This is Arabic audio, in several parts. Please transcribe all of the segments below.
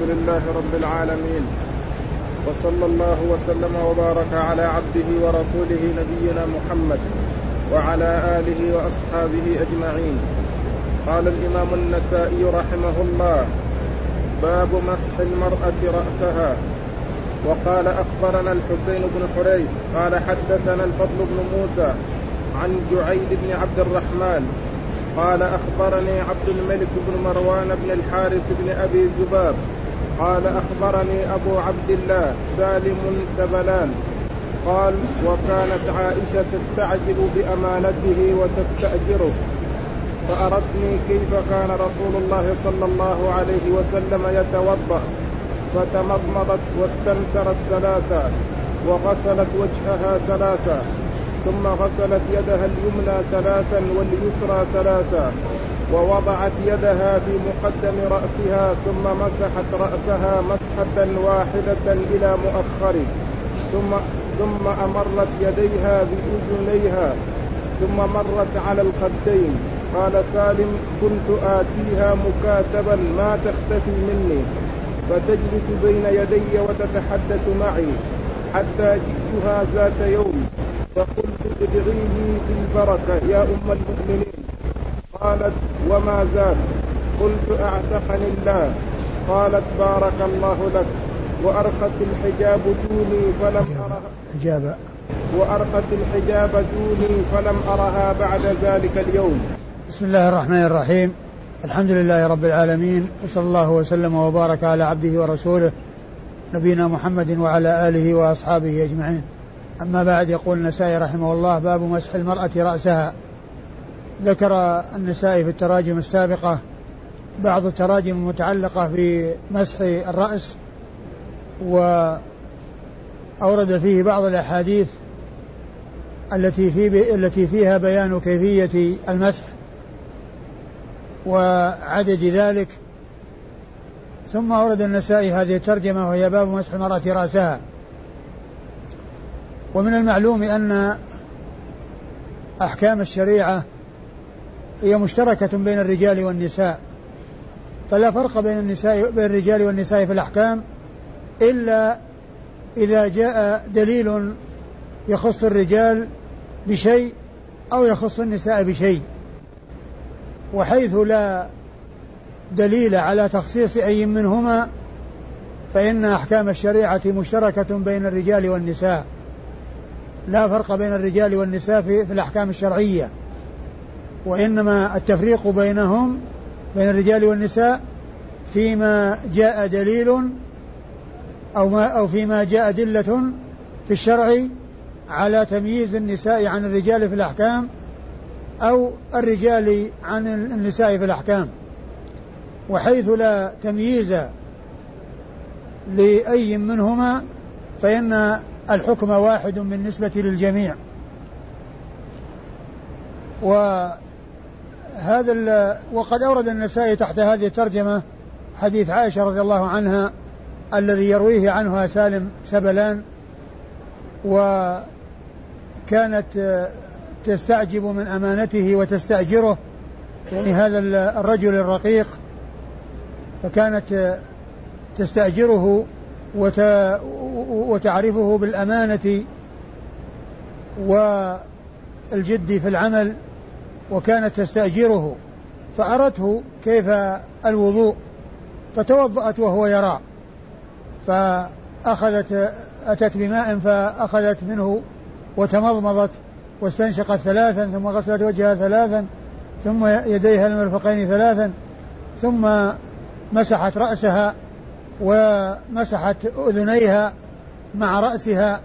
الحمد لله رب العالمين وصلى الله وسلم وبارك على عبده ورسوله نبينا محمد وعلى آله وأصحابه أجمعين. قال الإمام النسائي رحمه الله باب مسح المرأة رأسها. وقال أخبرنا الحسين بن حريث قال حدثنا الفضل بن موسى عن جعيد بن عبد الرحمن قال أخبرني عبد الملك بن مروان بن الحارث بن أبي ذباب قال أخبرني أبو عبد الله سالم سبلان قال وكانت عائشة تستعجل بأمانته وتستأجره. فأردني كيف كان رسول الله صلى الله عليه وسلم يتوضأ. فتمضمضت واستنثرت ثلاثا وغسلت وجهها ثلاثا ثم غسلت يدها اليمنى ثلاثا واليسرى ثلاثا ووضعت يدها في مقدم رأسها ثم مسحت رأسها مسحة واحدة إلى مؤخره. ثم ثم أمرت يديها بأذنيها. ثم مرت على الخدين. قال سالم كنت آتيها مكاتبا ما تختفي مني. فتجلس بين يدي وتتحدث معي. حتى جئتها ذات يوم. فقلت ادعي لي بالبركة يا أم المؤمنين. قالت وما زاد؟ قلت أعتقني الله. قالت بارك الله لك. وأرخت الحجاب دوني فلم أرها. حجاب. وأرخت الحجاب دوني فلم أرها بعد ذلك اليوم. بسم الله الرحمن الرحيم. الحمد لله رب العالمين وصلى الله وسلم وبارك على عبده ورسوله نبينا محمد وعلى آله وأصحابه أجمعين. أما بعد يقول النسائي رحمه الله باب مسح المرأة رأسها. ذكر النسائي في التراجم السابقة بعض التراجم المتعلقة بمسح الرأس وأورد فيه بعض الأحاديث التي في التي فيها بيان كيفية المسح وعدد ذلك. ثم أورد النسائي هذه الترجمة وهي باب مسح المرأة رأسها. ومن المعلوم أن أحكام الشريعة هي مشتركة بين الرجال والنساء. فلا فرق بين النساء بين الرجال والنساء في الأحكام إلا إذا جاء دليل يخص الرجال بشيء أو يخص النساء بشيء. وحيث لا دليل على تخصيص أي منهما فإن أحكام الشريعة مشتركة بين الرجال والنساء. لا فرق بين الرجال والنساء في, الأحكام الشرعية. وإنما التفريق بينهم بين الرجال والنساء فيما جاء دليل أو ما أو فيما جاء أدلة في الشرع على تمييز النساء عن الرجال في الأحكام أو الرجال عن النساء في الأحكام. وحيث لا تمييز لأي منهما فإن الحكم واحد بالنسبة للجميع. وهذا وقد أورد النسائي تحت هذه الترجمة حديث عائشة رضي الله عنها الذي يرويه عنها سالم سبلان وكانت تستعجب من أمانته وتستأجره يعني هذا الرجل الرقيق فكانت تستأجره وت وتعرفه بالأمانة والجد في العمل وكانت تستأجره فأرته كيف الوضوء فتوضأت وهو يرى فأخذت أتت بماء فأخذت منه وتمضمضت واستنشقت ثلاثا ثم غسلت وجهها ثلاثا ثم يديها المرفقين ثلاثا ثم مسحت رأسها ومسحت أذنيها مع رأسها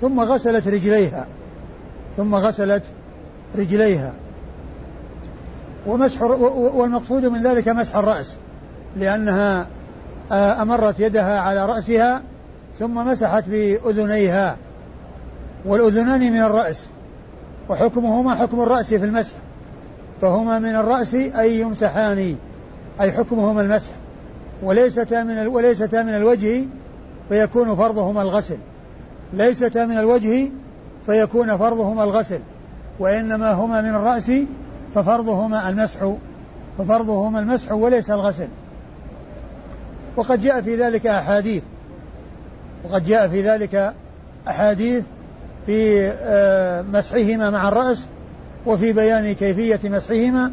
ثم غسلت رجليها ثم غسلت رجليها. ومسح والمقصود من ذلك مسح الرأس لأنها آه، أمرت يدها على رأسها ثم مسحت بأذنيها والأذنان من الرأس وحكمهما حكم الرأس في المسح فهما من الرأس أي يمسحان أي حكمهما المسح وليستا من وليستا من الوجه فيكون فرضهما الغسل ليستا من الوجه فيكون فرضهما الغسل وإنما هما من الرأس ففرضهما المسح ففرضهما المسح وليس الغسل. وقد جاء في ذلك أحاديث وقد جاء في ذلك أحاديث في آه، مسحهما مع الرأس وفي بيان كيفية مسحهما.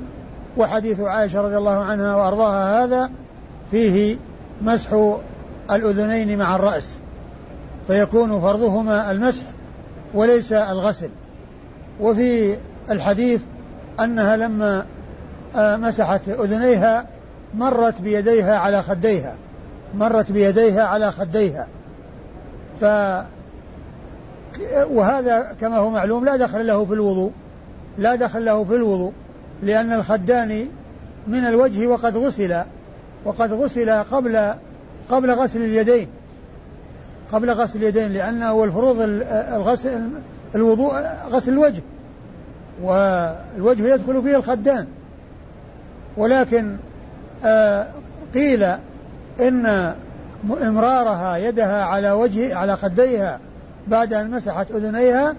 وحديث عائشة رضي الله عنها وأرضاها هذا فيه مسح الأذنين مع الرأس. فيكون فرضهما المسح وليس الغسل. وفي الحديث أنها لما آه، مسحت أذنيها مرت بيديها على خديها مرت بيديها على خديها. ف وهذا كما هو معلوم لا دخل له في الوضوء لا دخل له في الوضوء لأن الخدان من الوجه وقد غسل وقد غسل قبل قبل غسل اليدين. قبل غسل اليدين لأنه الفروض الغسل الوضوء غسل الوجه. والوجه يدخل فيه الخدان. ولكن آه، قيل إن إمرارها يدها على وجه على خديها بعد أن مسحت أذنيها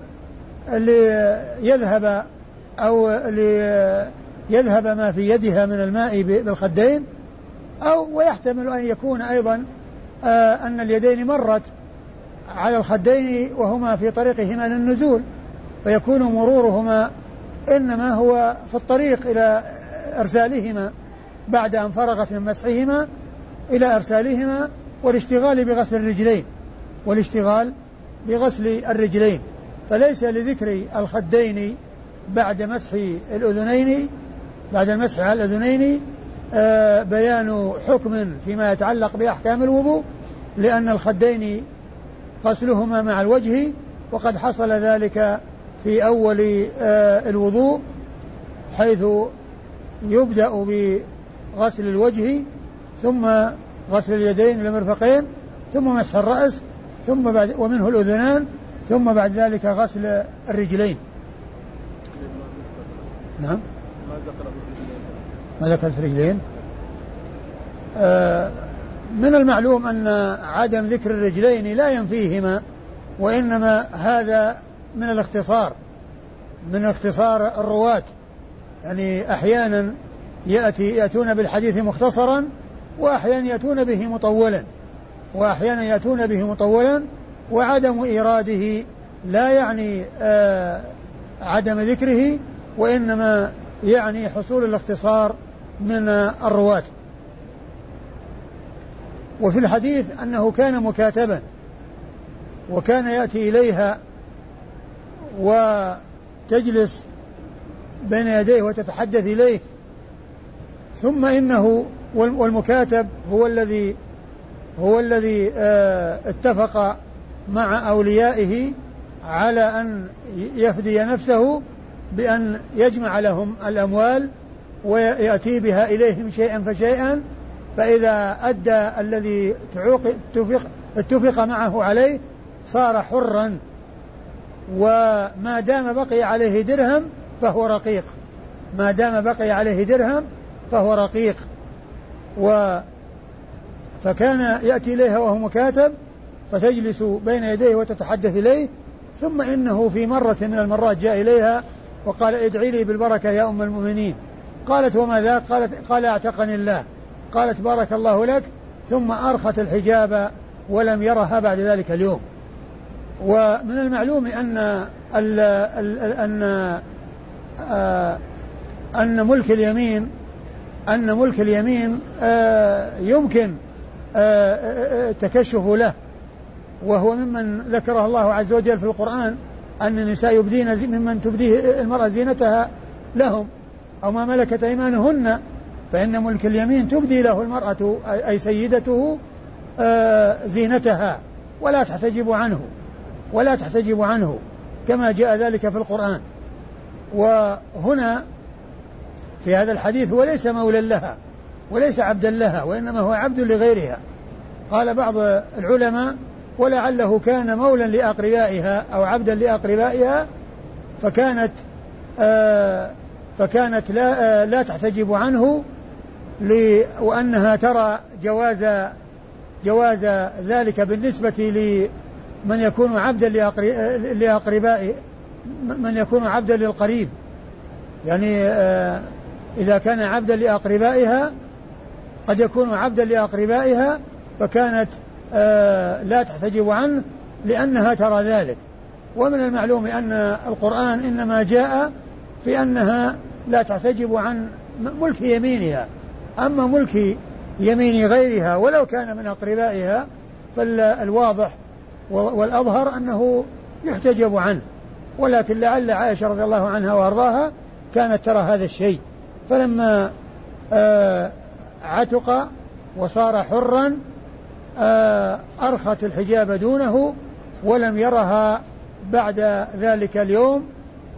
ليذهب أو ليذهب ما في يدها من الماء بالخدين. أو ويحتمل أن يكون أيضا آه، أن اليدين مرت على الخدين وهما في طريقهما للنزول فيكون مرورهما إنما هو في الطريق إلى إرسالهما بعد أن فرغت من مسحهما إلى إرسالهما والاشتغال بغسل الرجلين والاشتغال بغسل الرجلين. فليس لذكر الخدين بعد مسح الأذنين بعد المسح على الأذنين آه بيان حكم فيما يتعلق بأحكام الوضوء لأن الخدين غسلهما مع الوجه وقد حصل ذلك في أول آه الوضوء حيث يبدأ بغسل الوجه ثم غسل اليدين إلى المرفقين ثم مسح الرأس ثم بعد ومنه الأذنان ثم بعد ذلك غسل الرجلين. نعم. ما ذكر في الرجلين. آه من المعلوم أن عدم ذكر الرجلين لا ينفيهما وإنما هذا من الاختصار من اختصار الرواة. يعني أحيانا يأتي يأتون بالحديث مختصرا وأحيانا يأتون به مطولا. وأحيانا يأتون به مطولا وعدم إيراده لا يعني آه عدم ذكره وإنما يعني حصول الاختصار من الرواة. وفي الحديث أنه كان مكاتبا وكان يأتي إليها وتجلس بين يديه وتتحدث إليه. ثم إنه والمكاتب هو الذي هو الذي آه، اتفق مع أوليائه على أن يفدي نفسه بأن يجمع لهم الأموال ويأتي بها إليهم شيئا فشيئا. فإذا أدى الذي اتفق, اتفق معه عليه صار حرا. وما دام بقي عليه درهم فهو رقيق. ما دام بقي عليه درهم فهو رقيق. و فكان يأتي إليها وهو مكاتب فتجلس بين يديه وتتحدث إليه ثم إنه في مرة من المرات جاء إليها وقال ادعي لي بالبركة يا أم المؤمنين. قالت وما ذاك قالت قال أعتقني الله. قالت بارك الله لك. ثم أرخت الحجاب ولم يرها بعد ذلك اليوم. ومن المعلوم أن ال ال أن آه، أن ملك اليمين أن ملك اليمين آه، يمكن آه، تكشف له. وهو ممن ذكره الله عز وجل في القرآن أن النساء يبدين ممن تبديه المرأة زينتها لهم. أو ما ملكت أيمانهن فإن ملك اليمين تبدي له المرأة أي سيدته زينتها. ولا تحتجب عنه. ولا تحتجب عنه كما جاء ذلك في القرآن. وهنا في هذا الحديث هو ليس مولا لها وليس عبدا لها وإنما هو عبد لغيرها. قال بعض العلماء ولعله كان مولا لأقربائها أو عبدا لأقربائها فكانت آه فكانت لا آه لا تحتجب عنه وأنها ترى جواز جواز ذلك بالنسبة لمن يكون عبدا لأقربائه من يكون عبدا للقريب. يعني إذا كان عبدا لأقربائها قد يكون عبدا لأقربائها فكانت آه لا تحتجب عنه لأنها ترى ذلك. ومن المعلوم أن القرآن إنما جاء في أنها لا تحتجب عن ملك يمينها. أما ملك يمين غيرها ولو كان من أقربائها فالواضح والأظهر أنه يحتجب عنه. ولكن لعل عائشة رضي الله عنها وأرضاها كانت ترى هذا الشيء. فلما آه عتق وصار حرا آه أرخت الحجاب دونه ولم يرها بعد ذلك اليوم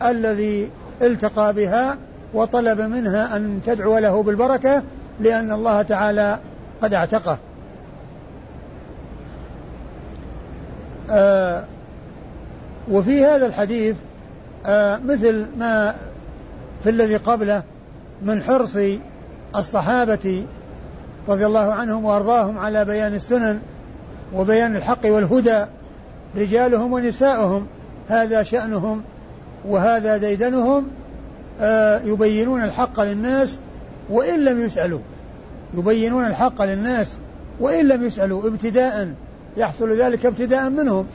الذي التقى بها وطلب منها أن تدعو له بالبركة لأن الله تعالى قد اعتقه. آه وفي هذا الحديث آه مثل ما في الذي قبله من حرص الصحابة رضي الله عنهم وأرضاهم على بيان السنن وبيان الحق والهدى رجالهم ونساؤهم هذا شأنهم وهذا ديدنهم آه يبينون الحق للناس وإن لم يسألوا يبينون الحق للناس وإن لم يسألوا ابتداء يحصل ذلك ابتداء منهم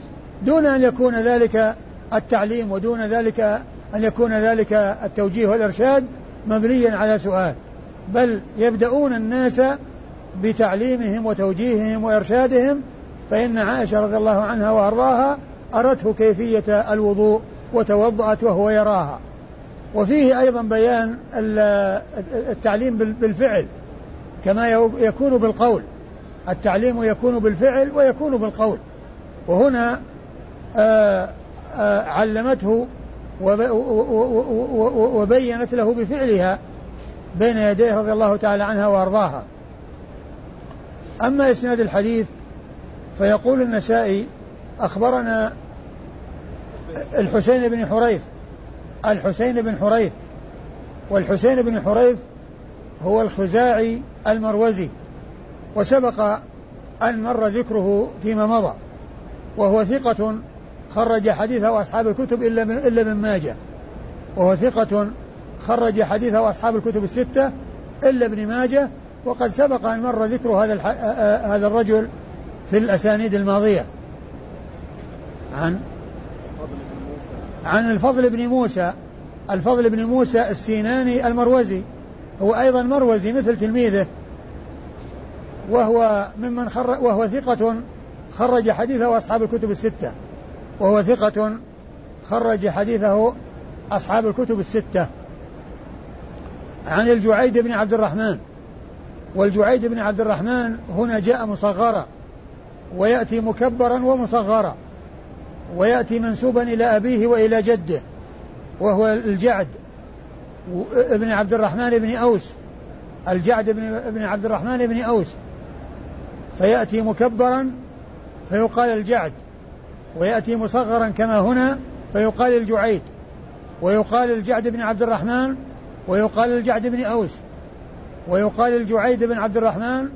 دون أن يكون ذلك التعليم ودون ذلك أن يكون ذلك التوجيه والإرشاد مبنيا على سؤال. بل يبدأون الناس بتعليمهم وتوجيههم وإرشادهم فإن عائشة رضي الله عنها وأرضاها أرته كيفية الوضوء وتوضأت وهو يراها. وفيه أيضا بيان التعليم بالفعل كما يكون بالقول. التعليم يكون بالفعل ويكون بالقول. وهنا علمته وبينت له بفعلها بين يديه رضي الله تعالى عنها وأرضاها. أما إسناد الحديث فيقول النسائي أخبرنا الحسين بن حريث الحسين بن حريث والحسين بن حريث هو الخزاعي المروزي. وسبق أن مر ذكره فيما مضى وهو ثقة خرج حديثه أصحاب الكتب إلا من إلا من ماجه وهو ثقة خرج حديثه أصحاب الكتب الستة إلا ابن ماجه وقد سبق أن مر ذكر هذا هذا الرجل في الأسانيد الماضية. عن عن الفضل بن موسى الفضل بن موسى السيناني المروزي هو أيضا مروزي مثل تلميذه وهو ممن خرج وهو ثقة خرج حديثه أصحاب الكتب الستة. وهو ثقة خرج حديثه أصحاب الكتب الستة. عن الجعيد بن عبد الرحمن. والجعيد بن عبد الرحمن هنا جاء مصغرا ويأتي مكبرا ومصغرا ويأتي منسوبا إلى أبيه وإلى جده وهو الجعد ابن عبد الرحمن بن أوس الجعد بن عبد الرحمن بن أوس. فيأتي مكبرا فيقال الجعد ويأتي مصغرا كما هنا فيقال الجعيد ويقال الجعد بن عبد الرحمن ويقال الجعد بن أوس ويقال الجعيد بن عبد الرحمن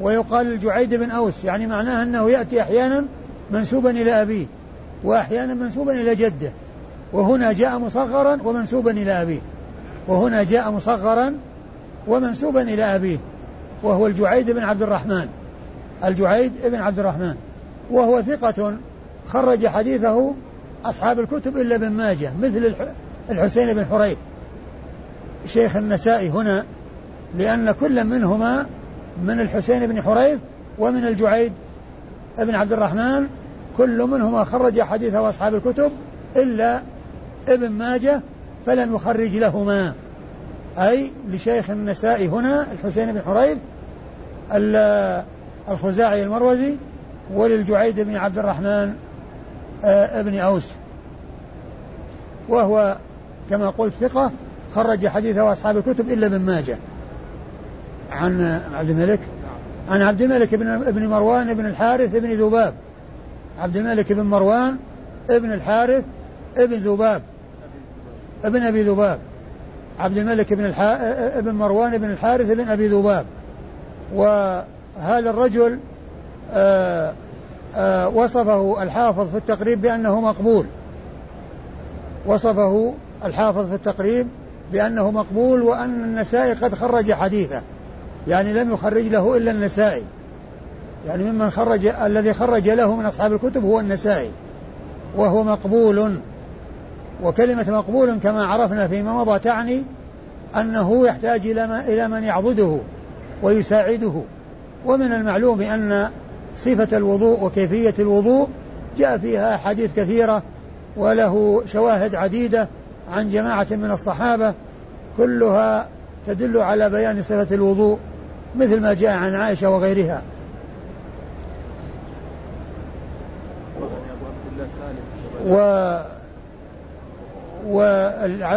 ويقال الجعيد بن أوس. يعني معناه أنه يأتي أحيانا منسوبا إلى أبيه وأحيانا منسوبا إلى جده وهنا جاء مصغرا ومنسوبا إلى أبيه وهنا جاء مصغرا ومنسوبا إلى أبيه وهو الجعيد بن عبد الرحمن. الجعيد بن عبد الرحمن وهو ثقة خرج حديثه أصحاب الكتب إلا ابن ماجه مثل الحسين بن حريث. شيخ النسائي هنا لأن كل منهما من الحسين بن حريث ومن الجعيد بن عبد الرحمن كل منهما خرج حديثه أصحاب الكتب إلا ابن ماجه فلم يخرج لهما. أي لشيخ النسائي هنا الحسين بن حريث الخزاعي المروزي وللجعيد بن عبد الرحمن آه، ابن أوس. وهو كما قلت ثقة خرج حديثه أصحاب الكتب إلا ابن ماجه. عن عبد الملك عن عبد الملك بن ابن مروان بن الحارث بن ذباب. عبد الملك بن مروان ابن الحارث ابن ذباب. ابن أبي ذباب. عبد الملك بن الح... ابن مروان بن الحارث بن أبي ذباب. وهذا الرجل آآ آآ وصفه الحافظ في التقريب بأنه مقبول. وصفه الحافظ في التقريب بأنه مقبول وأن النسائي قد خرج حديثه. يعني لم يخرج له إلا النسائي. يعني ممن خرج الذي خرج له من أصحاب الكتب هو النسائي. وهو مقبول. وكلمة مقبول كما عرفنا فيما مضى تعني أنه يحتاج إلى من يعضده ويساعده. ومن المعلوم أن صفة الوضوء وكيفية الوضوء جاء فيها أحاديث كثيرة وله شواهد عديدة عن جماعة من الصحابة كلها تدل على بيان صفة الوضوء مثل ما جاء عن عائشة وغيرها. و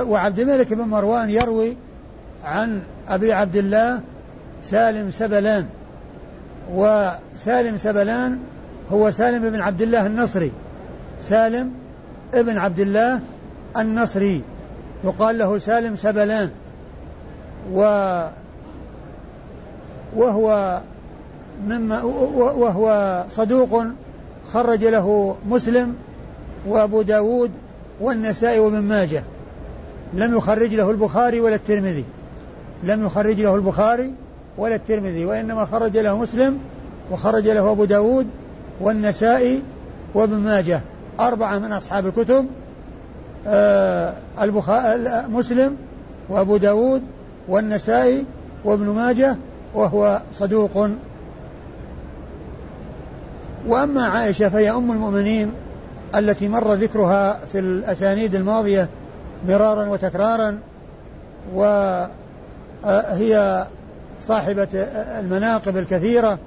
وعبد الملك بن مروان يروي عن أبي عبد الله سالم سبلان. وسالم سبلان هو سالم بن عبد الله النصري. سالم ابن عبد الله النصري. يقال له سالم سبلان. و وهو مما وهو صدوق خرج له مسلم وابو داود والنسائي وابن ماجه. لم يخرج له البخاري ولا الترمذي. لم يخرج له البخاري ولا الترمذي وإنما خرج له مسلم وخرج له أبو داود والنسائي وابن ماجه أربعة من أصحاب الكتب آه مسلم وأبو داود والنسائي وابن ماجه وهو صدوق. وأما عائشة فهي أم المؤمنين التي مر ذكرها في الأسانيد الماضية مرارا وتكرارا وهي صاحبة المناقب الكثيرة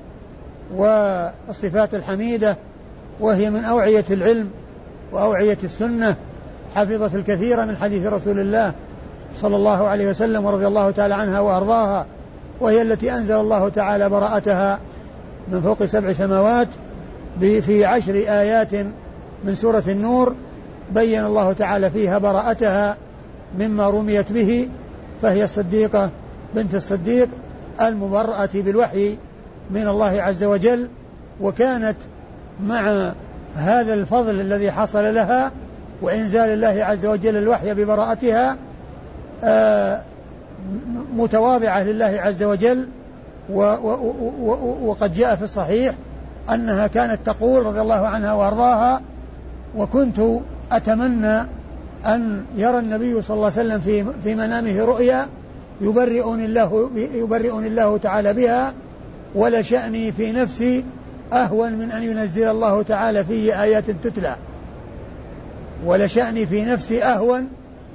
والصفات الحميدة وهي من أوعية العلم وأوعية السنة حفظت الكثير من حديث رسول الله صلى الله عليه وسلم ورضي الله تعالى عنها وأرضاها وهي التي أنزل الله تعالى براءتها من فوق سبع سماوات في عشر آيات من سورة النور بين الله تعالى فيها براءتها مما رميت به فهي الصديقة بنت الصديق المبرأة بالوحي من الله عز وجل وكانت مع هذا الفضل الذي حصل لها وإنزال الله عز وجل الوحي ببراءتها آه، متواضعة لله عز وجل وقد جاء في الصحيح أنها كانت تقول رضي الله عنها وأرضاها وكنت أتمنى أن يرى النبي صلى الله عليه وسلم في في منامه رؤيا يبرئني الله يبرئني الله تعالى بها ولشأني في نفسي أهون من أن ينزل الله تعالى في آيات تتلى. ولشأني في نفسي أهون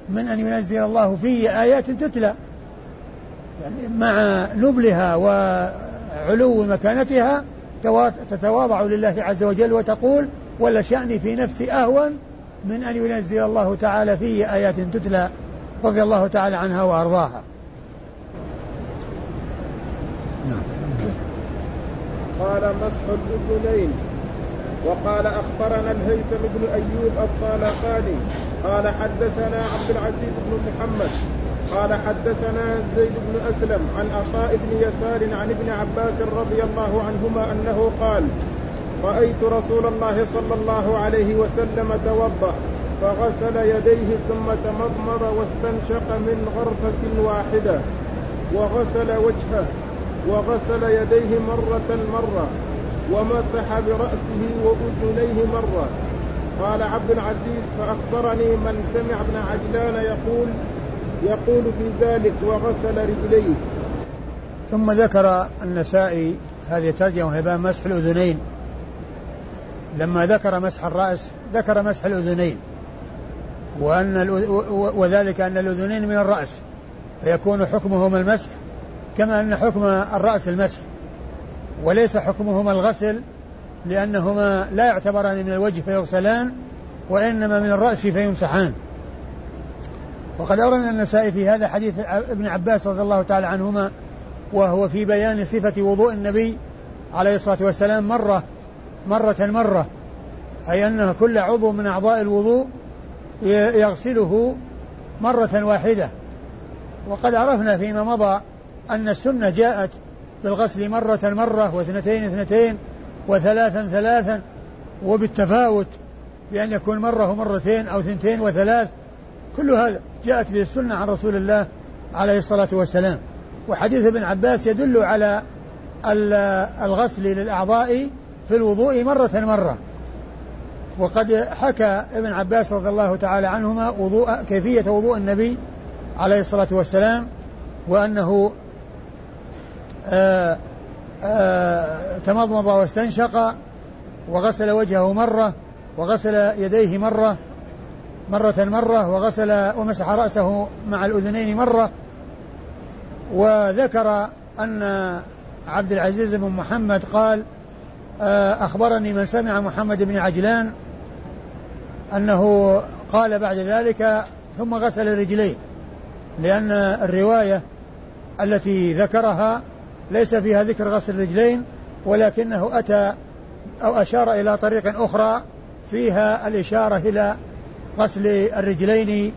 من أن ينزل الله في آيات تتلى. يعني مع نبلها وعلو مكانتها تتواضع لله عز وجل وتقول ولا شأني في نفسي أهون من أن ينزل الله تعالى في آيات تتلى. رضي الله تعالى عنها وأرضاها. قال مسح الأذنين وقال أخبرنا الهيثم بن أيوب الطالقاني قال حدثنا عبد العزيز بن محمد قال حدثنا زيد بن أسلم عن عطاء بن يسار عن ابن عباس رضي الله عنهما أنه قال رأيت رسول الله صلى الله عليه وسلم توضأ فغسل يديه ثم تمضمض واستنشق من غرفة واحدة وغسل وجهه. وغسل يديه مرة مرة ومسح برأسه وأذنيه مرة. قال عبد العزيز فأخبرني من سمع ابن عجلان يقول يقول في ذلك وغسل رجليه. ثم ذكر النسائي هذه ترجمة هبان مسح الأذنين. لما ذكر مسح الرأس ذكر مسح الأذنين. وأن وذلك أن الأذنين من الرأس فيكون حكمهما المسح كما أن حكم الرأس المسح وليس حكمهما الغسل لأنهما لا يعتبران من الوجه فيغسلان وإنما من الرأس فيمسحان. وقد أورد النسائي في هذا حديث ابن عباس رضي الله تعالى عنهما وهو في بيان صفة وضوء النبي عليه الصلاة والسلام مرة مرة مرة أي أن كل عضو من أعضاء الوضوء يغسله مرة واحدة. وقد عرفنا فيما مضى أن السنة جاءت بالغسل مرة مرة واثنتين اثنتين وثلاثا ثلاثا وبالتفاوت بأن يكون مرة ومرتين أو ثنتين وثلاث كل هذا جاءت به السنة عن رسول الله عليه الصلاة والسلام. وحديث ابن عباس يدل على الغسل للأعضاء في الوضوء مرة مرة. وقد حكى ابن عباس رضي الله تعالى عنهما وضوء كيفية وضوء النبي عليه الصلاة والسلام وأنه تمضمض واستنشق وغسل وجهه مرة وغسل يديه مرة مرة مرة وغسل ومسح رأسه مع الأذنين مرة. وذكر أن عبد العزيز بن محمد قال أخبرني من سمع محمد بن عجلان أنه قال بعد ذلك ثم غسل رجليه لأن الرواية التي ذكرها ليس فيها ذكر غسل الرجلين ولكنه أتى أو أشار إلى طريق أخرى فيها الإشارة إلى غسل الرجلين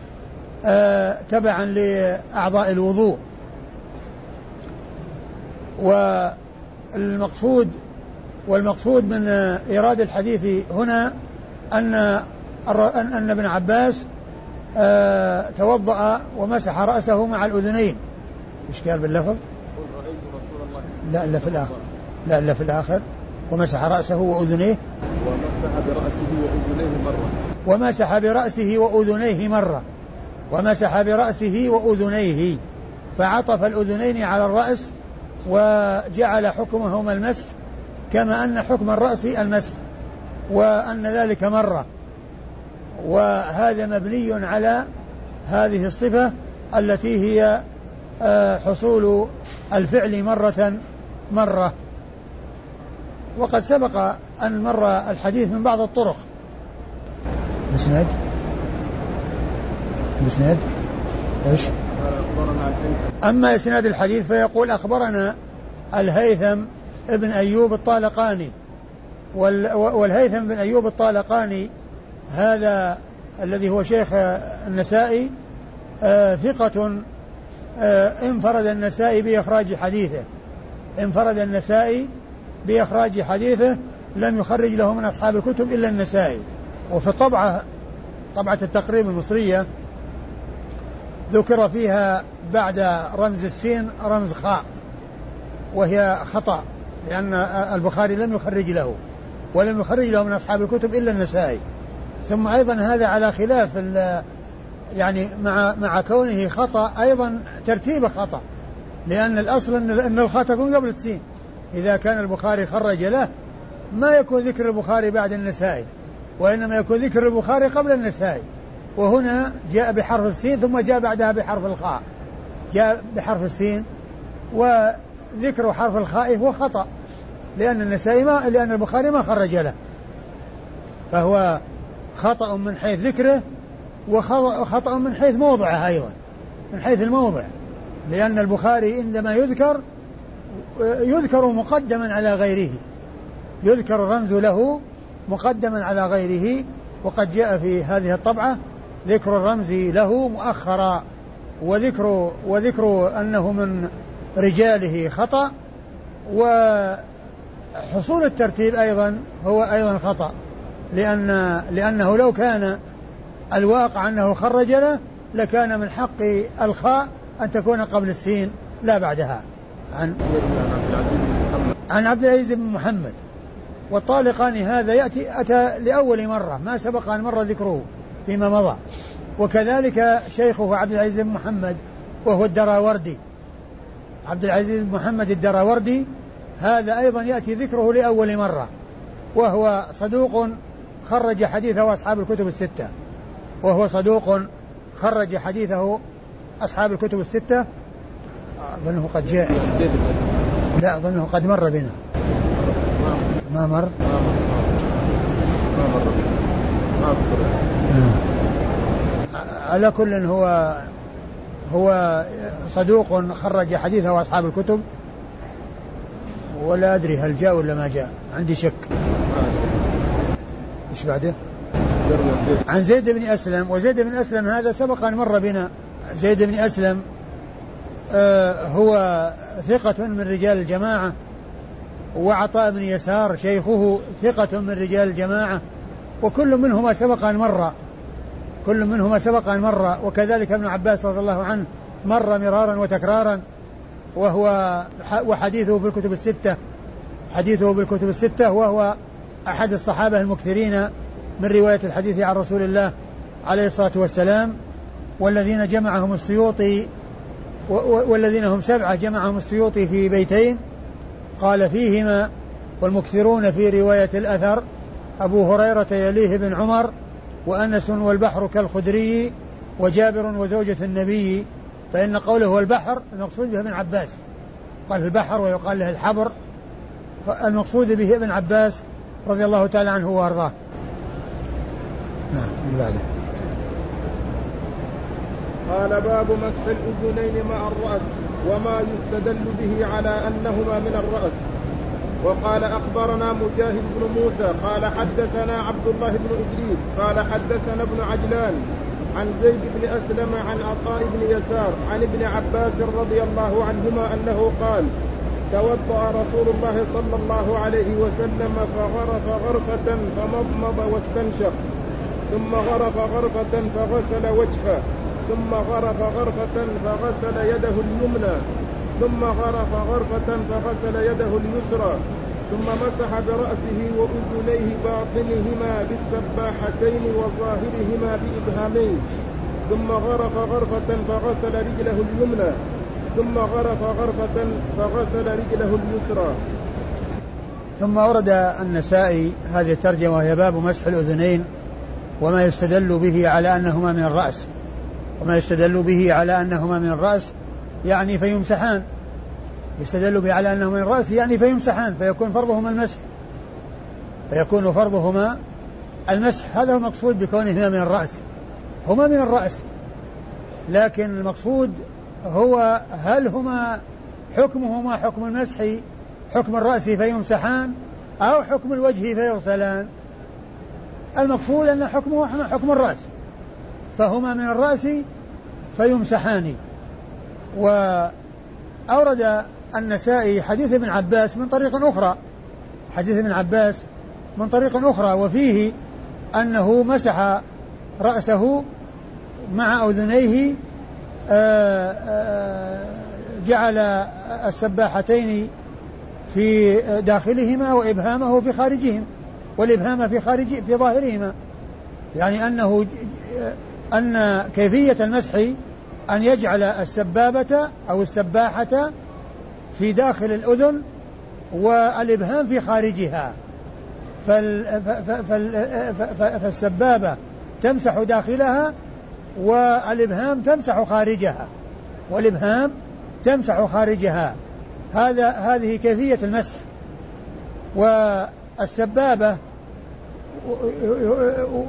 آه تبعا لأعضاء الوضوء والمقصود والمقصود من إيراد الحديث هنا أن أن ابن عباس آه توضأ ومسح رأسه مع الأذنين إيش قال باللفظ؟ لا إلا في الآخر. لا إلا في الآخر. ومسح رأسه وأذنيه. ومسح برأسه وأذنيه مرة. ومسح برأسه وأذنيه مرة. ومسح برأسه وأذنيه. فعطف الأذنين على الرأس وجعل حكمهما المسح كما أن حكم الرأس المسح وأن ذلك مرة. وهذا مبني على هذه الصفة التي هي آه، حصول الفعل مرة مرة. وقد سبق أن مر الحديث من بعض الطرق. الإسناد الإسناد إيش؟ أما إسناد الحديث فيقول أخبرنا الهيثم ابن أيوب الطالقاني. والهيثم بن أيوب الطالقاني هذا الذي هو شيخ النسائي آه ثقة آه انفرد النسائي بإخراج حديثه. انفرد النسائي بإخراج حديثه لم يخرج له من أصحاب الكتب إلا النسائي. وفي الطبعة طبعة التقريب المصرية ذكر فيها بعد رمز السين رمز خاء وهي خطأ لأن البخاري لم يخرج له ولم يخرج له من أصحاب الكتب إلا النسائي. ثم أيضا هذا على خلاف يعني مع مع كونه خطأ أيضا ترتيبه خطأ. لأن الأصل أن الخاء تكون قبل السين. إذا كان البخاري خرج له ما يكون ذكر البخاري بعد النسائي وإنما يكون ذكر البخاري قبل النسائي وهنا جاء بحرف السين ثم جاء بعدها بحرف الخاء. جاء بحرف السين وذكر حرف الخاء هو خطأ لأن النسائي ما لأن البخاري ما خرج له. فهو خطأ من حيث ذكره وخطأ من حيث موضعه أيضا من حيث الموضع. لأن البخاري عندما يذكر يذكر مقدما على غيره. يذكر الرمز له مقدما على غيره وقد جاء في هذه الطبعة ذكر الرمز له مؤخرا وذكر وذكر أنه من رجاله خطأ وحصول الترتيب أيضا هو أيضا خطأ لأن لأنه لو كان الواقع أنه خرج له لكان من حق الخاء أن تكون قبل السين لا بعدها. عن عن عبد العزيز بن محمد. والطالقاني هذا يأتي أتى لأول مرة ما سبق أن مر ذكره فيما مضى. وكذلك شيخه عبد العزيز بن محمد وهو الدراوردي. عبد العزيز بن محمد الدراوردي هذا أيضا يأتي ذكره لأول مرة. وهو صدوق خرج حديثه أصحاب الكتب الستة. وهو صدوق خرج حديثه أصحاب الكتب الستة أظنه قد جاء. لا أظنه قد مر بنا. ما مر؟ ما مر ما على كل هو هو صدوق خرج حديثه أصحاب الكتب ولا أدري هل جاء ولا ما جاء. عندي شك. إيش بعده؟ عن زيد بن أسلم وزيد بن أسلم هذا سبق أن مر بنا. زيد بن أسلم آه هو ثقة من رجال الجماعة وعطاء بن يسار شيخه ثقة من رجال الجماعة وكل منهما سبق أن مر كل منهما سبق أن مر وكذلك ابن عباس رضي الله عنه مر مرارا وتكرارا وهو وحديثه في الكتب الستة حديثه بالكتب الستة وهو أحد الصحابة المكثرين من رواية الحديث عن رسول الله عليه الصلاة والسلام. والذين جمعهم السيوطي والذين هم سبعة جمعهم السيوطي في بيتين قال فيهما والمكثرون في رواية الأثر أبو هريرة يليه بن عمر وأنس والبحر كالخدري وجابر وزوجة النبي فإن قوله هو البحر المقصود به ابن عباس قال البحر ويقال له الحبر المقصود به ابن عباس رضي الله تعالى عنه وأرضاه. نعم بعده. قال باب مسح الأذنين مع الرأس وما يستدل به على أنهما من الرأس. وقال أخبرنا مجاهد بن موسى قال حدثنا عبد الله بن إدريس قال حدثنا ابن عجلان عن زيد بن أسلم عن عطاء بن يسار عن ابن عباس رضي الله عنهما أنه قال توضأ رسول الله صلى الله عليه وسلم فغرف غرفة فمضمض واستنشق ثم غرف غرفة فغسل وجهه. ثم غرف غرفة فغسل يده اليمنى. ثم غرف غرفة فغسل يده اليسرى. ثم مسح برأسه وأذنيه باطنهما بالسباحتين وظاهرهما بإبهامين. ثم غرف غرفة فغسل رجله اليمنى. ثم غرف غرفة فغسل رجله اليسرى. ثم ورد النسائي هذه الترجمة وهي باب مسح الأذنين وما يستدل به على أنهما من الرأس. وما يستدل به على أنهما من الرأس يعني فيمسحان. يستدل به على أنهما من الرأس يعني فيمسحان فيكون فرضهما المسح. فيكون فرضهما المسح. هذا هو المقصود بكونهما من الرأس. هما من الرأس. لكن المقصود هو هل هما حكمهما حكم المسح حكم الرأس فيمسحان أو حكم الوجه فيغسلان. المقصود أن حكمه حكم الرأس. فهما من الرأس فيمسحان. وأورد النسائي حديث ابن عباس من طريق أخرى. حديث ابن عباس من طريق أخرى وفيه أنه مسح رأسه مع أذنيه آه، آه، جعل السباحتين في داخلهما وإبهامه في خارجهم والإبهام في خارج في ظاهرهما. يعني أنه أن كيفية المسح أن يجعل السبابة أو السباحة في داخل الأذن والإبهام في خارجها. فالسبابة تمسح داخلها والإبهام تمسح خارجها. والإبهام تمسح خارجها. هذا هذه كيفية المسح. والسبابة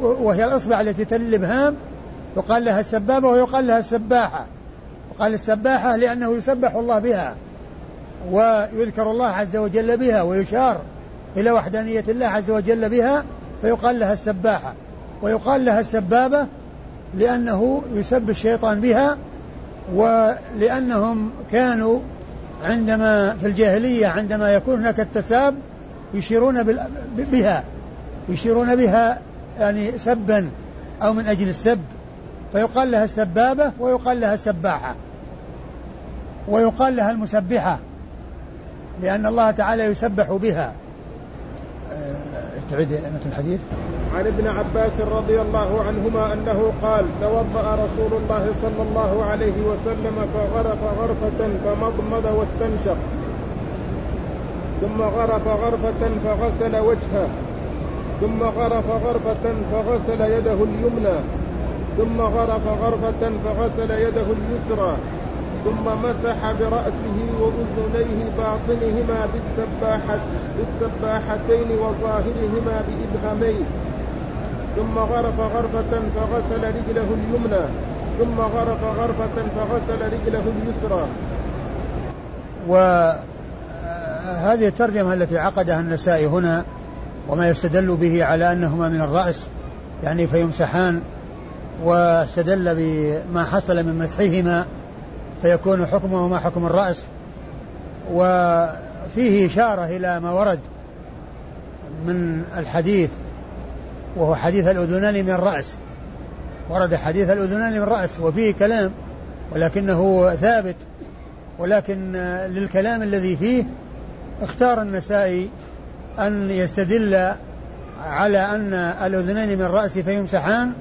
وهي الإصبع التي تلي الإبهام يقال لها السبابة ويقال لها السباحة. وقال السباحة لأنه يسبح الله بها ويذكر الله عز وجل بها ويشار إلى وحدانية الله عز وجل بها فيقال لها السباحة. ويقال لها السبابة لأنه يسب الشيطان بها ولأنهم كانوا عندما في الجاهلية عندما يكون هناك التساب يشيرون بها يشيرون بها يعني سبا أو من أجل السب. فيقال لها السبابة ويقال لها السباحة. ويقال لها المسبحة لأن الله تعالى يسبح بها. تعيد مثل الحديث. عن ابن عباس رضي الله عنهما أنه قال توضأ رسول الله صلى الله عليه وسلم فغرف غرفة فمضمض واستنشق. ثم غرف غرفة فغسل وجهه. ثم غرف غرفة فغسل يده اليمنى. ثم غرف غرفة فغسل يده اليسرى ثم مسح برأسه وأذنيه باطنهما بالسباحة بالسباحتين وظاهرهما بإبهامين ثم غرف غرفة فغسل رجله اليمنى ثم غرف غرفة فغسل رجله اليسرى. وهذه الترجمة التي عقدها النسائي هنا وما يستدل به على أنهما من الرأس يعني فيمسحان واستدل بما حصل من مسحهما فيكون حكمه ما حكم الرأس وفيه إشارة إلى ما ورد من الحديث وهو حديث الأذنان من الرأس. ورد حديث الأذنان من الرأس وفيه كلام ولكنه ثابت ولكن للكلام الذي فيه اختار النسائي أن يستدل على أن الأذنين من الرأس فيمسحان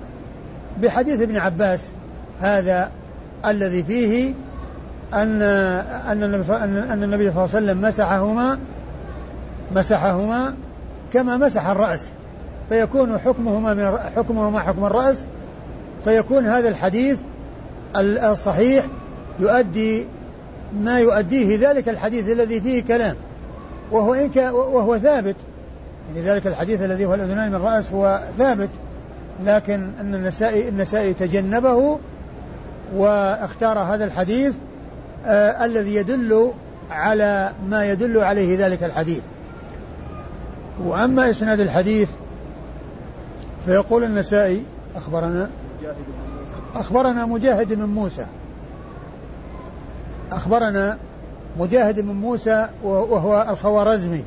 بحديث ابن عباس هذا الذي فيه أن أن النبي أن النبي صلى الله عليه وسلم مسحهما مسحهما كما مسح الرأس فيكون حكمهما من حكمهما حكم الرأس فيكون هذا الحديث الصحيح يؤدي ما يؤديه ذلك الحديث الذي فيه كلام وهو إن وهو ثابت. يعني ذلك الحديث الذي هو الأذنان من الرأس هو ثابت. لكن أن النسائي النسائي تجنبه واختار هذا الحديث آه الذي يدل على ما يدل عليه ذلك الحديث. وأما إسناد الحديث فيقول النسائي أخبرنا أخبرنا مجاهد بن موسى. أخبرنا مجاهد بن موسى وهو الخوارزمي.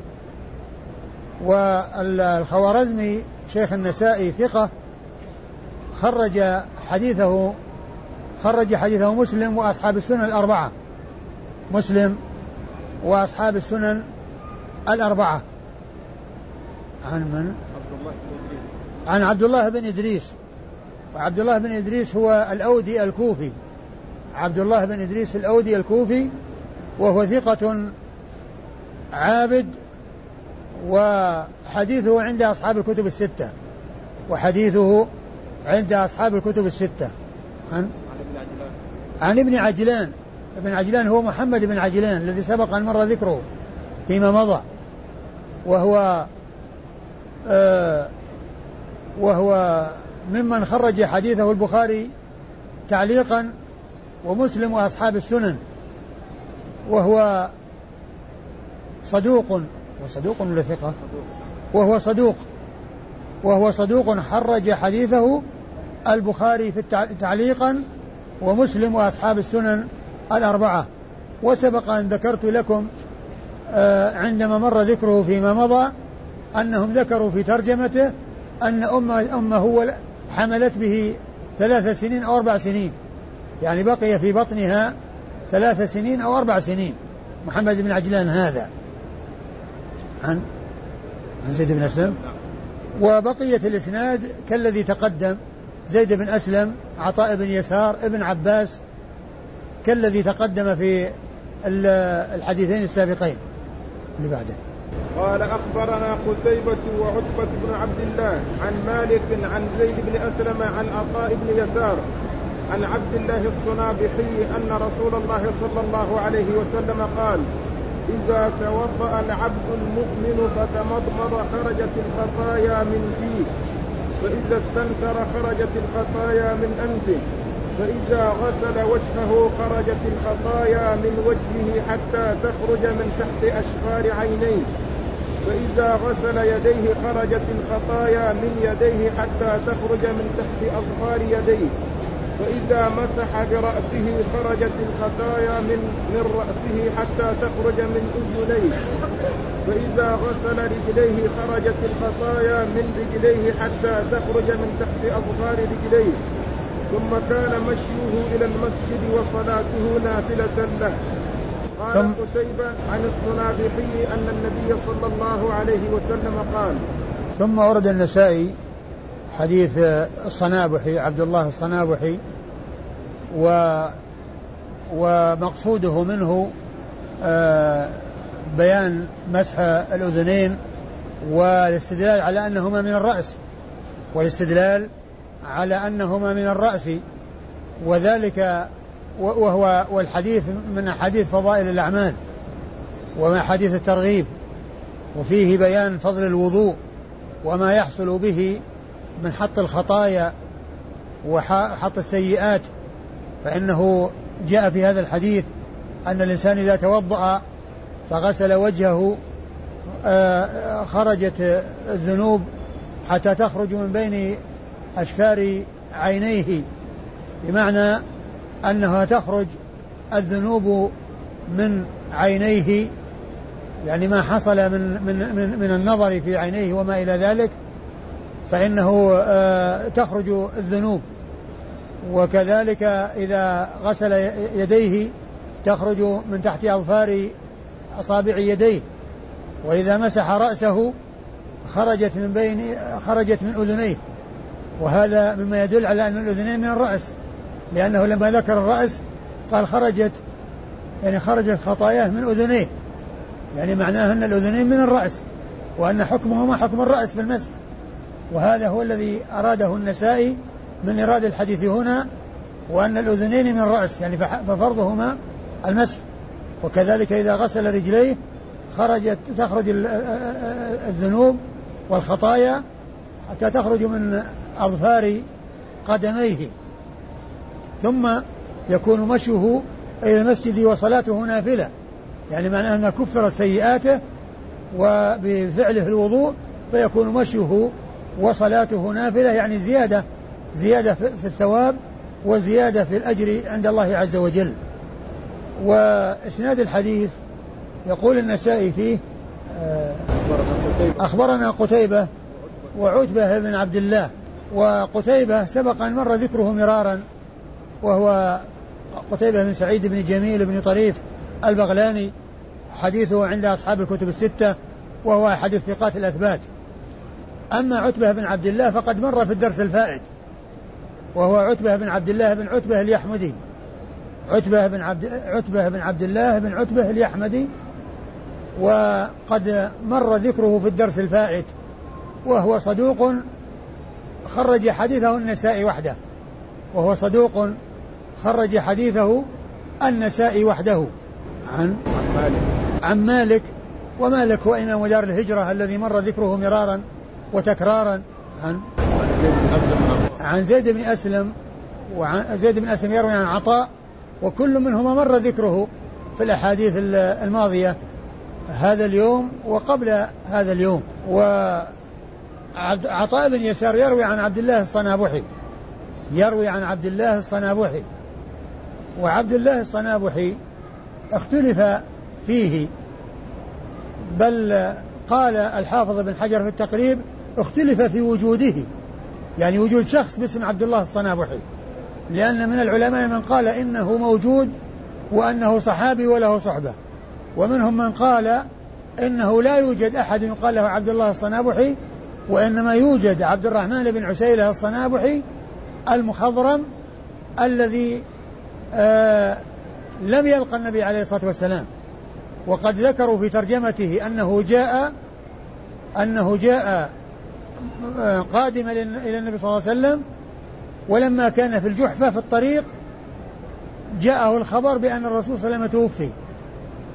والخوارزمي شيخ النسائي ثقة خرج حديثه خرج حديثه مسلم وأصحاب السنن الأربعة. مسلم وأصحاب السنن الأربعة. عن من؟ عبد الله بن إدريس. عن عبد الله بن إدريس. وعبد الله بن إدريس هو الأودي الكوفي. عبد الله بن إدريس الأودي الكوفي وهو ثقة عابد وحديثه عند أصحاب الكتب الستة. وحديثه عند أصحاب الكتب الستة. عن عن ابن عجلان. ابن عجلان هو محمد بن عجلان الذي سبق أن مر ذكره فيما مضى. وهو آه وهو ممن خرج حديثه البخاري تعليقا ومسلم وأصحاب السنن. وهو صدوق. وصدوق ولا ثقة؟ وهو صدوق. وهو صدوق حرج حديثه البخاري في تعليقا ومسلم وأصحاب السنن الأربعة. وسبق أن ذكرت لكم آه، عندما مر ذكره فيما مضى أنهم ذكروا في ترجمته أن أمه, أمه حملت به ثلاث سنين أو أربع سنين. يعني بقي في بطنها ثلاث سنين أو أربع سنين. محمد بن عجلان هذا. عن عن زيد بن أسلم. وبقية الإسناد كالذي تقدم. زيد بن أسلم عطاء بن يسار ابن عباس كالذي تقدم في الحديثين السابقين اللي بعده. قال أخبرنا قتيبة وعتبة بن عبد الله عن مالك عن زيد بن أسلم عن عطاء بن يسار عن عبد الله الصنابحي أن رسول الله صلى الله عليه وسلم قال إذا توضأ العبد المؤمن فتمضمض خرجت الخطايا من فيه. فإذا استنثر خرجت الخطايا من أنفه فإذا غسل وجهه خرجت الخطايا من وجهه حتى تخرج من تحت أشفار عينيه. فإذا غسل يديه خرجت الخطايا من يديه حتى تخرج من تحت أظفار يديه. فإذا مسح برأسه خرجت الخطايا من من رأسه حتى تخرج من أذنيه. فإذا غسل رجليه خرجت الخطايا من رجليه حتى تخرج من تحت أظفار رجليه ثم كان مشيه إلى المسجد وصلاته نافلة له. قال قتيبة عن الصنابحي أن النبي صلى الله عليه وسلم قال ثم ورد النسائي حديث الصنابحي عبد الله الصنابحي و ومقصوده منه آه، بيان مسح الأذنين والاستدلال على أنهما من الرأس والاستدلال على أنهما من الرأس وذلك وهو والحديث من حديث فضائل الأعمال وما حديث الترغيب وفيه بيان فضل الوضوء وما يحصل به من حط الخطايا وحط السيئات فإنه جاء في هذا الحديث أن الإنسان إذا توضأ فغسل وجهه آه، خرجت الذنوب حتى تخرج من بين أشفار عينيه. بمعنى أنها تخرج الذنوب من عينيه يعني ما حصل من من من, من النظر في عينيه وما إلى ذلك فإنه آه، تخرج الذنوب. وكذلك إذا غسل يديه تخرج من تحت أظفار أصابع يديه وإذا مسح رأسه خرجت من بين خرجت من أذنيه. وهذا مما يدل على أن الأذنين من الرأس لأنه لما ذكر الرأس قال خرجت يعني خرجت خطاياه من أذنيه. يعني معناه أن الأذنين من الرأس وأن حكمهما حكم الرأس في المسح. وهذا هو الذي أراده النسائي من إراد الحديث هنا وأن الأذنين من الرأس يعني ففرضهما المسح. وكذلك إذا غسل رجليه خرجت تخرج الذنوب والخطايا حتى تخرج من أظفار قدميه. ثم يكون مشيه إلى المسجد وصلاته نافلة. يعني معناه أن كفرت سيئاته وبفعله الوضوء فيكون مشيه وصلاته نافلة يعني زيادة زيادة في الثواب وزيادة في الأجر عند الله عز وجل. وإسناد الحديث يقول النسائي فيه آه، أخبرنا قتيبة وعتبة بن عبد الله وقتيبة سبق أن مر ذكره مرارا وهو قتيبة بن سعيد بن جميل بن طريف البغلاني حديثه عند أصحاب الكتب الستة وهو حديث ثقات الأثبات. أما عتبة بن عبد الله فقد مر في الدرس الفائت وهو عتبة بن عبد الله بن عتبة اليحمدي. عتبة بن عبد عتبة بن عبد الله بن عتبة اليحمدي وقد مر ذكره في الدرس الفائت وهو صدوق خرج حديثه النسائي وحده وهو صدوق خرج حديثه النسائي وحده. عن؟ عن مالك. عن مالك ومالك هو إمام دار الهجرة الذي مر ذكره مرارا وتكرارا. عن؟ عن زيد بن أسلم. وعن زيد بن أسلم يروي عن عطاء وكل منهما مر ذكره في الأحاديث الماضية هذا اليوم وقبل هذا اليوم. وعطاء بن يسار يروي عن عبد الله الصنابحي يروي عن عبد الله الصنابحي وعبد الله الصنابحي اختلف فيه بل قال الحافظ بن حجر في التقريب اختلف في وجوده. يعني وجود شخص باسم عبد الله الصنابحي لأن من العلماء من قال إنه موجود وأنه صحابي وله صحبة. ومنهم من قال إنه لا يوجد أحد يقال له عبد الله الصنابحي وإنما يوجد عبد الرحمن بن عسيلة الصنابحي المخضرم الذي آه لم يلقى النبي عليه الصلاة والسلام. وقد ذكروا في ترجمته أنه جاء أنه جاء آه، قادما إلى النبي صلى الله عليه وسلم ولما كان في الجحفة في الطريق جاءه الخبر بأن الرسول صلى الله عليه وسلم توفي.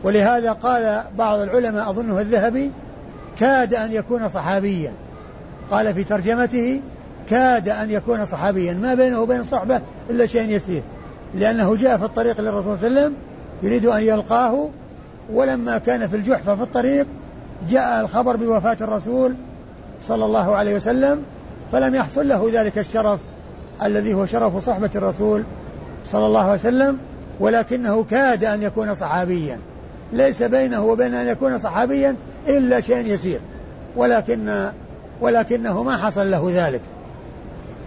ولهذا قال بعض العلماء أظنه الذهبي كاد أن يكون صحابيا. قال في ترجمته كاد أن يكون صحابيا. ما بينه وبين الصحبة إلا شيء يسير. لأنه جاء في الطريق للرسول صلى الله عليه وسلم يريد أن يلقاه. ولما كان في الجحفة في الطريق جاء الخبر بوفاة الرسول صلى الله عليه وسلم فلم يحصل له ذلك الشرف. الذي هو شرف صحبة الرسول صلى الله عليه وسلم ولكنه كاد أن يكون صحابيا. ليس بينه وبين أن يكون صحابيا إلا شيء يسير. ولكن ولكنه ما حصل له ذلك.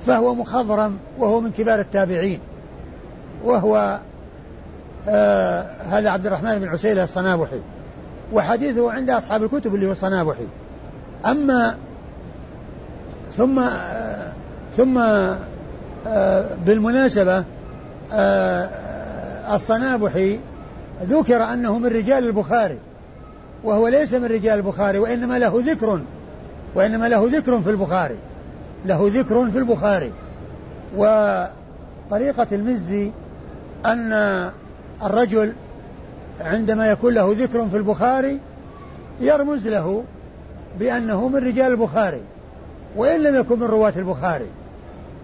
فهو مخضرم وهو من كبار التابعين. وهو آه هذا عبد الرحمن بن عسيلة الصنابحي. وحديثه عند أصحاب الكتب اللي هو الصنابحي. أما ثم آه ثم بالمناسبة آه الصنابحي ذكر أنه من رجال البخاري وهو ليس من رجال البخاري وإنما له ذكر وإنما له ذكر في البخاري له ذكر في البخاري. وطريقة المزي أن الرجل عندما يكون له ذكر في البخاري يرمز له بأنه من رجال البخاري وإن لم يكن من رواة البخاري.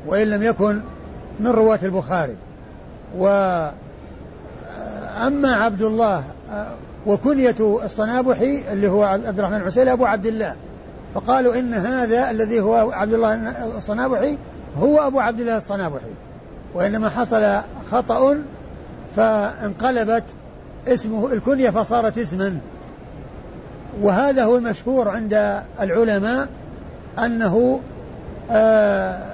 وإن لم يكن من رواة البخاري. و أما عبد الله وكنية الصنابحي اللي هو عبد الرحمن العسيلي أبو عبد الله. فقالوا إن هذا الذي هو عبد الله الصنابحي هو أبو عبد الله الصنابحي. وإنما حصل خطأ فانقلبت اسمه الكنية فصارت اسما. وهذا هو المشهور عند العلماء أنه آه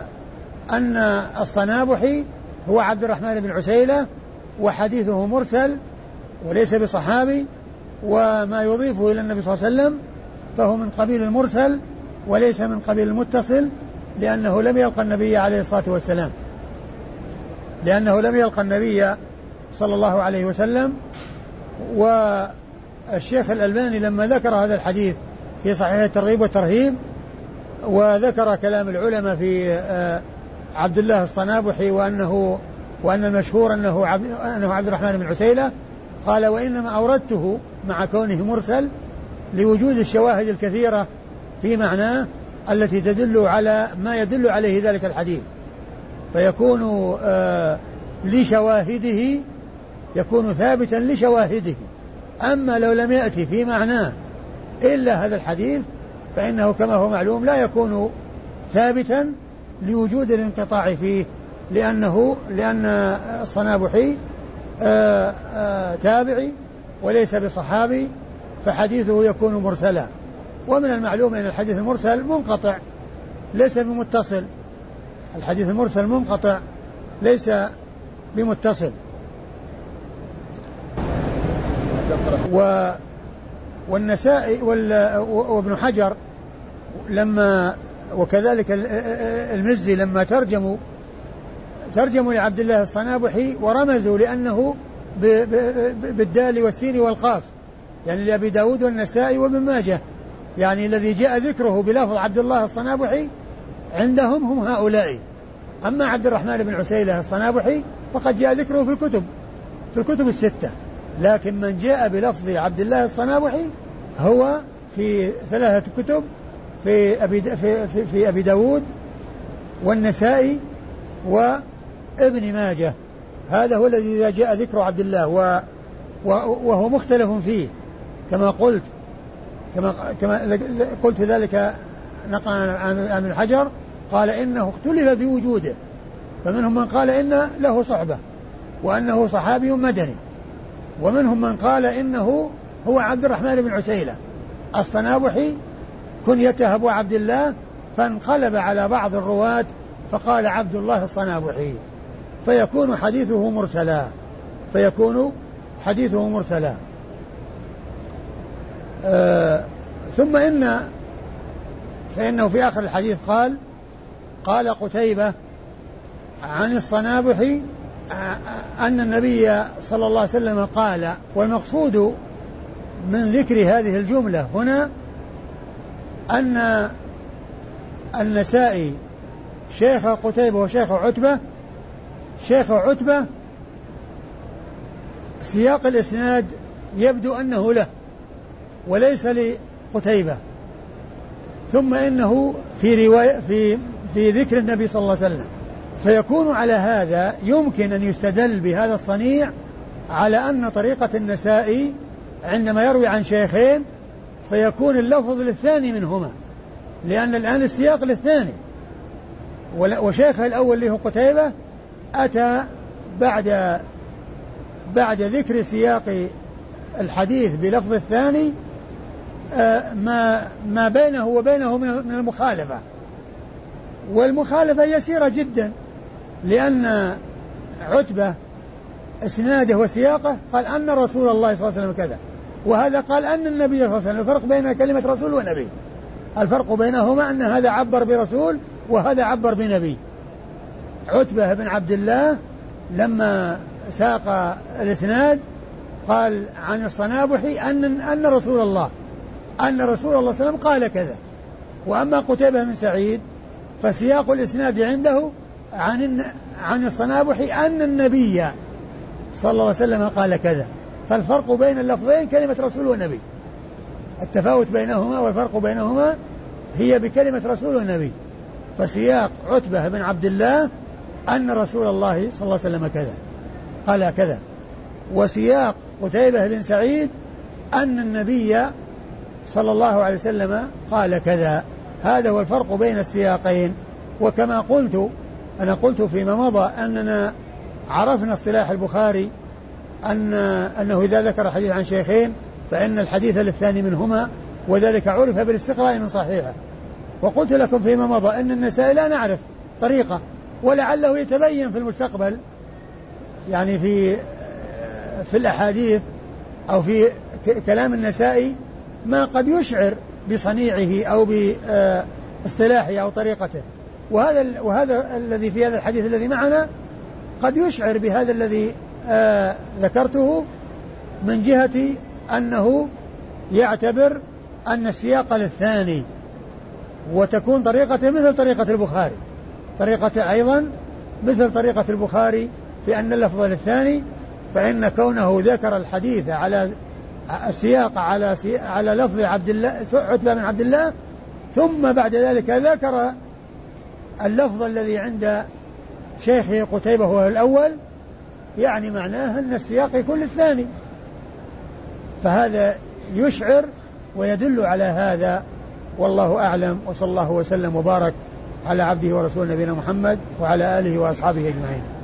أن الصنابحي هو عبد الرحمن بن عسيلة وحديثه مرسل وليس بصحابي وما يضيفه إلى النبي صلى الله عليه وسلم فهو من قبيل المرسل وليس من قبيل المتصل لأنه لم يلقى النبي عليه الصلاة والسلام. لأنه لم يلقى النبي صلى الله عليه وسلم والشيخ الألباني لما ذكر هذا الحديث في صحيح الترغيب والترهيب وذكر كلام العلماء في آه، عبد الله الصنابحي وأنه وأن المشهور أنه عبد, أنه عبد الرحمن بن عسيلة قال وإنما أوردته مع كونه مرسل لوجود الشواهد الكثيرة في معناه التي تدل على ما يدل عليه ذلك الحديث. فيكون آه لشواهده يكون ثابتا لشواهده. أما لو لم يأتي في معناه إلا هذا الحديث فإنه كما هو معلوم لا يكون ثابتا لوجود الانقطاع فيه لأنه لأن الصنابحي آآ آآ تابعي وليس بصحابي فحديثه يكون مرسلا. ومن المعلوم أن الحديث المرسل منقطع ليس بمتصل. الحديث المرسل منقطع ليس بمتصل. و والنسائي وابن حجر لما وكذلك المزي لما ترجموا ترجموا لعبد الله الصنابحي ورمزوا لأنه بالدال والسين والقاف. يعني لأبي داود والنسائي وابن ماجه. يعني الذي جاء ذكره بلفظ عبد الله الصنابحي عندهم هم هؤلاء. أما عبد الرحمن بن عسيلة الصنابحي فقد جاء ذكره في الكتب في الكتب الستة. لكن من جاء بلفظ عبد الله الصنابحي هو في ثلاثة كتب في أبي في, في, في أبي داود والنسائي وابن ماجه. هذا هو الذي إذا جاء ذكر عبد الله و وهو مختلف فيه. كما قلت كما كما قلت ذلك نقلا عن ابن حجر قال إنه اختلف في وجوده فمنهم من قال إن له صحبة وأنه صحابي مدني. ومنهم من قال إنه هو عبد الرحمن بن عسيلة الصنابحي كنيته ابو عبد الله فانقلب على بعض الرواة فقال عبد الله الصنابحي فيكون حديثه مرسلا. فيكون حديثه مرسلا. آه ثم إن فإنه في آخر الحديث قال قال قتيبة عن الصنابحي أن النبي صلى الله عليه وسلم قال والمقصود من ذكر هذه الجملة هنا أن النسائي شيخ قتيبة وشيخ عتبة شيخ عتبة سياق الإسناد يبدو أنه له وليس لقتيبة. ثم إنه في رواية في في ذكر النبي صلى الله عليه وسلم. فيكون على هذا يمكن أن يستدل بهذا الصنيع على أن طريقة النسائي عندما يروي عن شيخين فيكون اللفظ للثاني منهما. لأن الآن السياق للثاني. وشيخه الأول اللي هو قتيبة أتى بعد بعد ذكر سياق الحديث بلفظ الثاني آه، ما ما بينه وبينه من المخالفة. والمخالفة يسيرة جدا لأن عتبة إسناده وسياقه قال أن رسول الله صلى الله عليه وسلم كذا. وهذا قال أن النبي صلى الله عليه وسلم الفرق بين كلمة رسول ونبي. الفرق بينهما أن هذا عبر برسول وهذا عبر بنبي. عتبة بن عبد الله لما ساق الإسناد قال عن الصنابحي أن أن رسول الله أن رسول الله صلى الله عليه وسلم قال كذا. وأما قتيبة بن سعيد فسياق الإسناد عنده عن عن الصنابحي أن النبي صلى الله عليه وسلم قال كذا. فالفرق بين اللفظين كلمة رسول ونبي. التفاوت بينهما والفرق بينهما هي بكلمة رسول ونبي. فسياق عتبة بن عبد الله أن رسول الله صلى الله عليه وسلم كذا قال كذا. وسياق قتيبة بن سعيد أن النبي صلى الله عليه وسلم قال كذا. هذا هو الفرق بين السياقين. وكما قلت أنا قلت فيما مضى أننا عرفنا اصطلاح البخاري أن أنه إذا ذكر حديث عن شيخين فإن الحديث للثاني منهما وذلك عرف بالاستقراء من صحيحه. وقلت لكم فيما مضى أن النسائي لا نعرف طريقة ولعله يتبين في المستقبل يعني في في الأحاديث أو في كلام النسائي ما قد يشعر بصنيعه أو باصطلاحه أو طريقته. وهذا وهذا الذي في هذا الحديث الذي معنا قد يشعر بهذا الذي آه ذكرته من جهة أنه يعتبر أن السياق للثاني وتكون طريقته مثل طريقة البخاري. طريقته أيضا مثل طريقة البخاري في أن اللفظ للثاني فإن كونه ذكر الحديث على السياق على على لفظ عبد الله عتبة بن عبد الله ثم بعد ذلك ذكر اللفظ الذي عند شيخه قتيبة هو الأول يعني معناه أن السياق يكون للثاني. فهذا يشعر ويدل على هذا. والله أعلم وصلى الله وسلم وبارك على عبده ورسوله نبينا محمد وعلى آله وأصحابه أجمعين.